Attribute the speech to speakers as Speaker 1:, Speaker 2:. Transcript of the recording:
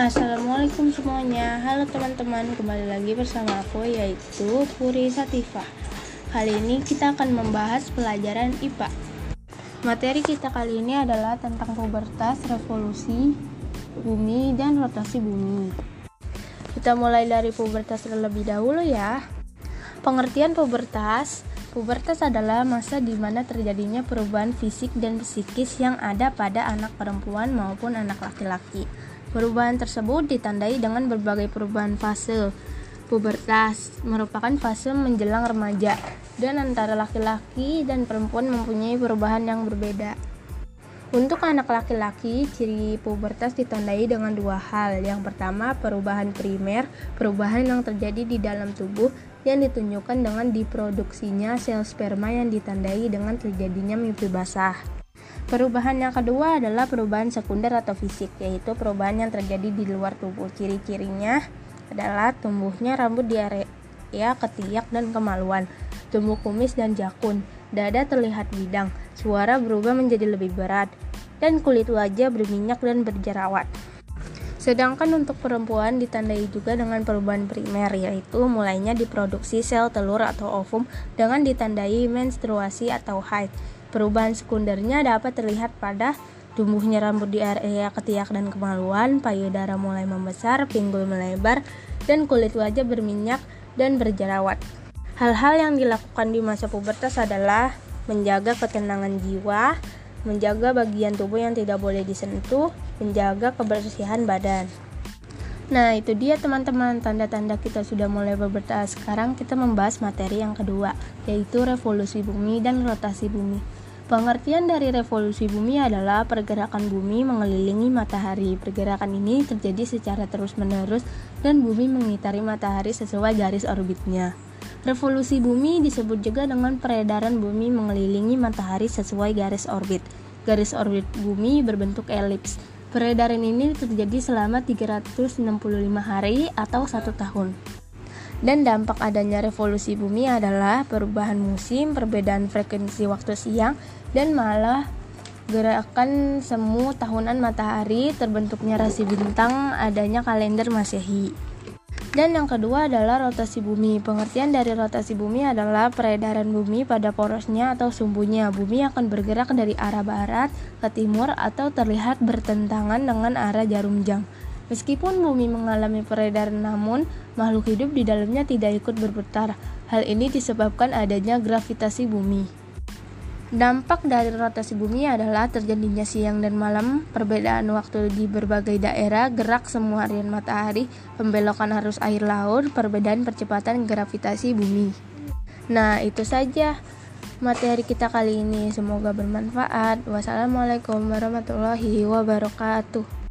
Speaker 1: Assalamualaikum semuanya. Halo teman-teman Kembali lagi bersama aku yaitu Puri Satifah. Kali ini kita akan membahas pelajaran IPA Materi kita kali ini adalah tentang pubertas, revolusi, bumi, dan rotasi bumi. Kita mulai dari pubertas terlebih dahulu ya. Pengertian pubertas. Pubertas adalah masa di mana terjadinya perubahan fisik dan psikis yang ada pada anak perempuan maupun anak laki-laki. Perubahan tersebut ditandai dengan berbagai perubahan fase. Pubertas merupakan fase menjelang remaja, dan antara laki-laki dan perempuan mempunyai perubahan yang berbeda. Untuk anak laki-laki, ciri pubertas ditandai dengan dua hal. Yang pertama, perubahan primer, perubahan yang terjadi di dalam tubuh yang ditunjukkan dengan diproduksinya sel sperma yang ditandai dengan terjadinya mimpi basah. Perubahan yang kedua adalah perubahan sekunder atau fisik, yaitu perubahan yang terjadi di luar tubuh. Ciri-cirinya adalah tumbuhnya rambut di area ketiak dan kemaluan, tumbuh kumis dan jakun, dada terlihat bidang, suara berubah menjadi lebih berat, dan kulit wajah berminyak dan berjerawat. Sedangkan untuk perempuan ditandai juga dengan perubahan primer yaitu mulainya diproduksi sel telur atau ovum dengan ditandai menstruasi atau haid. Perubahan sekundernya dapat terlihat pada tumbuhnya rambut di area ketiak dan kemaluan, payudara mulai membesar, pinggul melebar, dan kulit wajah berminyak dan berjerawat. Hal-hal yang dilakukan di masa pubertas adalah menjaga ketenangan jiwa, menjaga bagian tubuh yang tidak boleh disentuh, menjaga kebersihan badan. Nah, itu dia teman-teman, tanda-tanda kita sudah mulai berbertas. Sekarang kita membahas materi yang kedua, yaitu revolusi bumi dan rotasi bumi. Pengertian dari revolusi bumi adalah pergerakan bumi mengelilingi matahari. Pergerakan ini terjadi secara terus-menerus dan bumi mengitari matahari sesuai garis orbitnya. Revolusi bumi disebut juga dengan peredaran bumi mengelilingi matahari sesuai garis orbit. Garis orbit bumi berbentuk elips. Peredaran ini terjadi selama 365 hari atau satu tahun. Dan dampak adanya revolusi bumi adalah perubahan musim, perbedaan frekuensi waktu siang, dan malah gerakan semu tahunan matahari, terbentuknya rasi bintang, adanya kalender masehi. Dan yang kedua adalah rotasi bumi. Pengertian dari rotasi bumi adalah peredaran bumi pada porosnya atau sumbunya. Bumi akan bergerak dari arah barat ke timur atau terlihat bertentangan dengan arah jarum jam. Meskipun bumi mengalami peredaran namun makhluk hidup di dalamnya tidak ikut berputar. Hal ini disebabkan adanya gravitasi bumi. Dampak dari rotasi bumi adalah terjadinya siang dan malam, perbedaan waktu di berbagai daerah, gerak semua harian matahari, pembelokan arus air laut, perbedaan percepatan gravitasi bumi. Nah, itu saja materi kita kali ini. Semoga bermanfaat. Wassalamualaikum warahmatullahi wabarakatuh.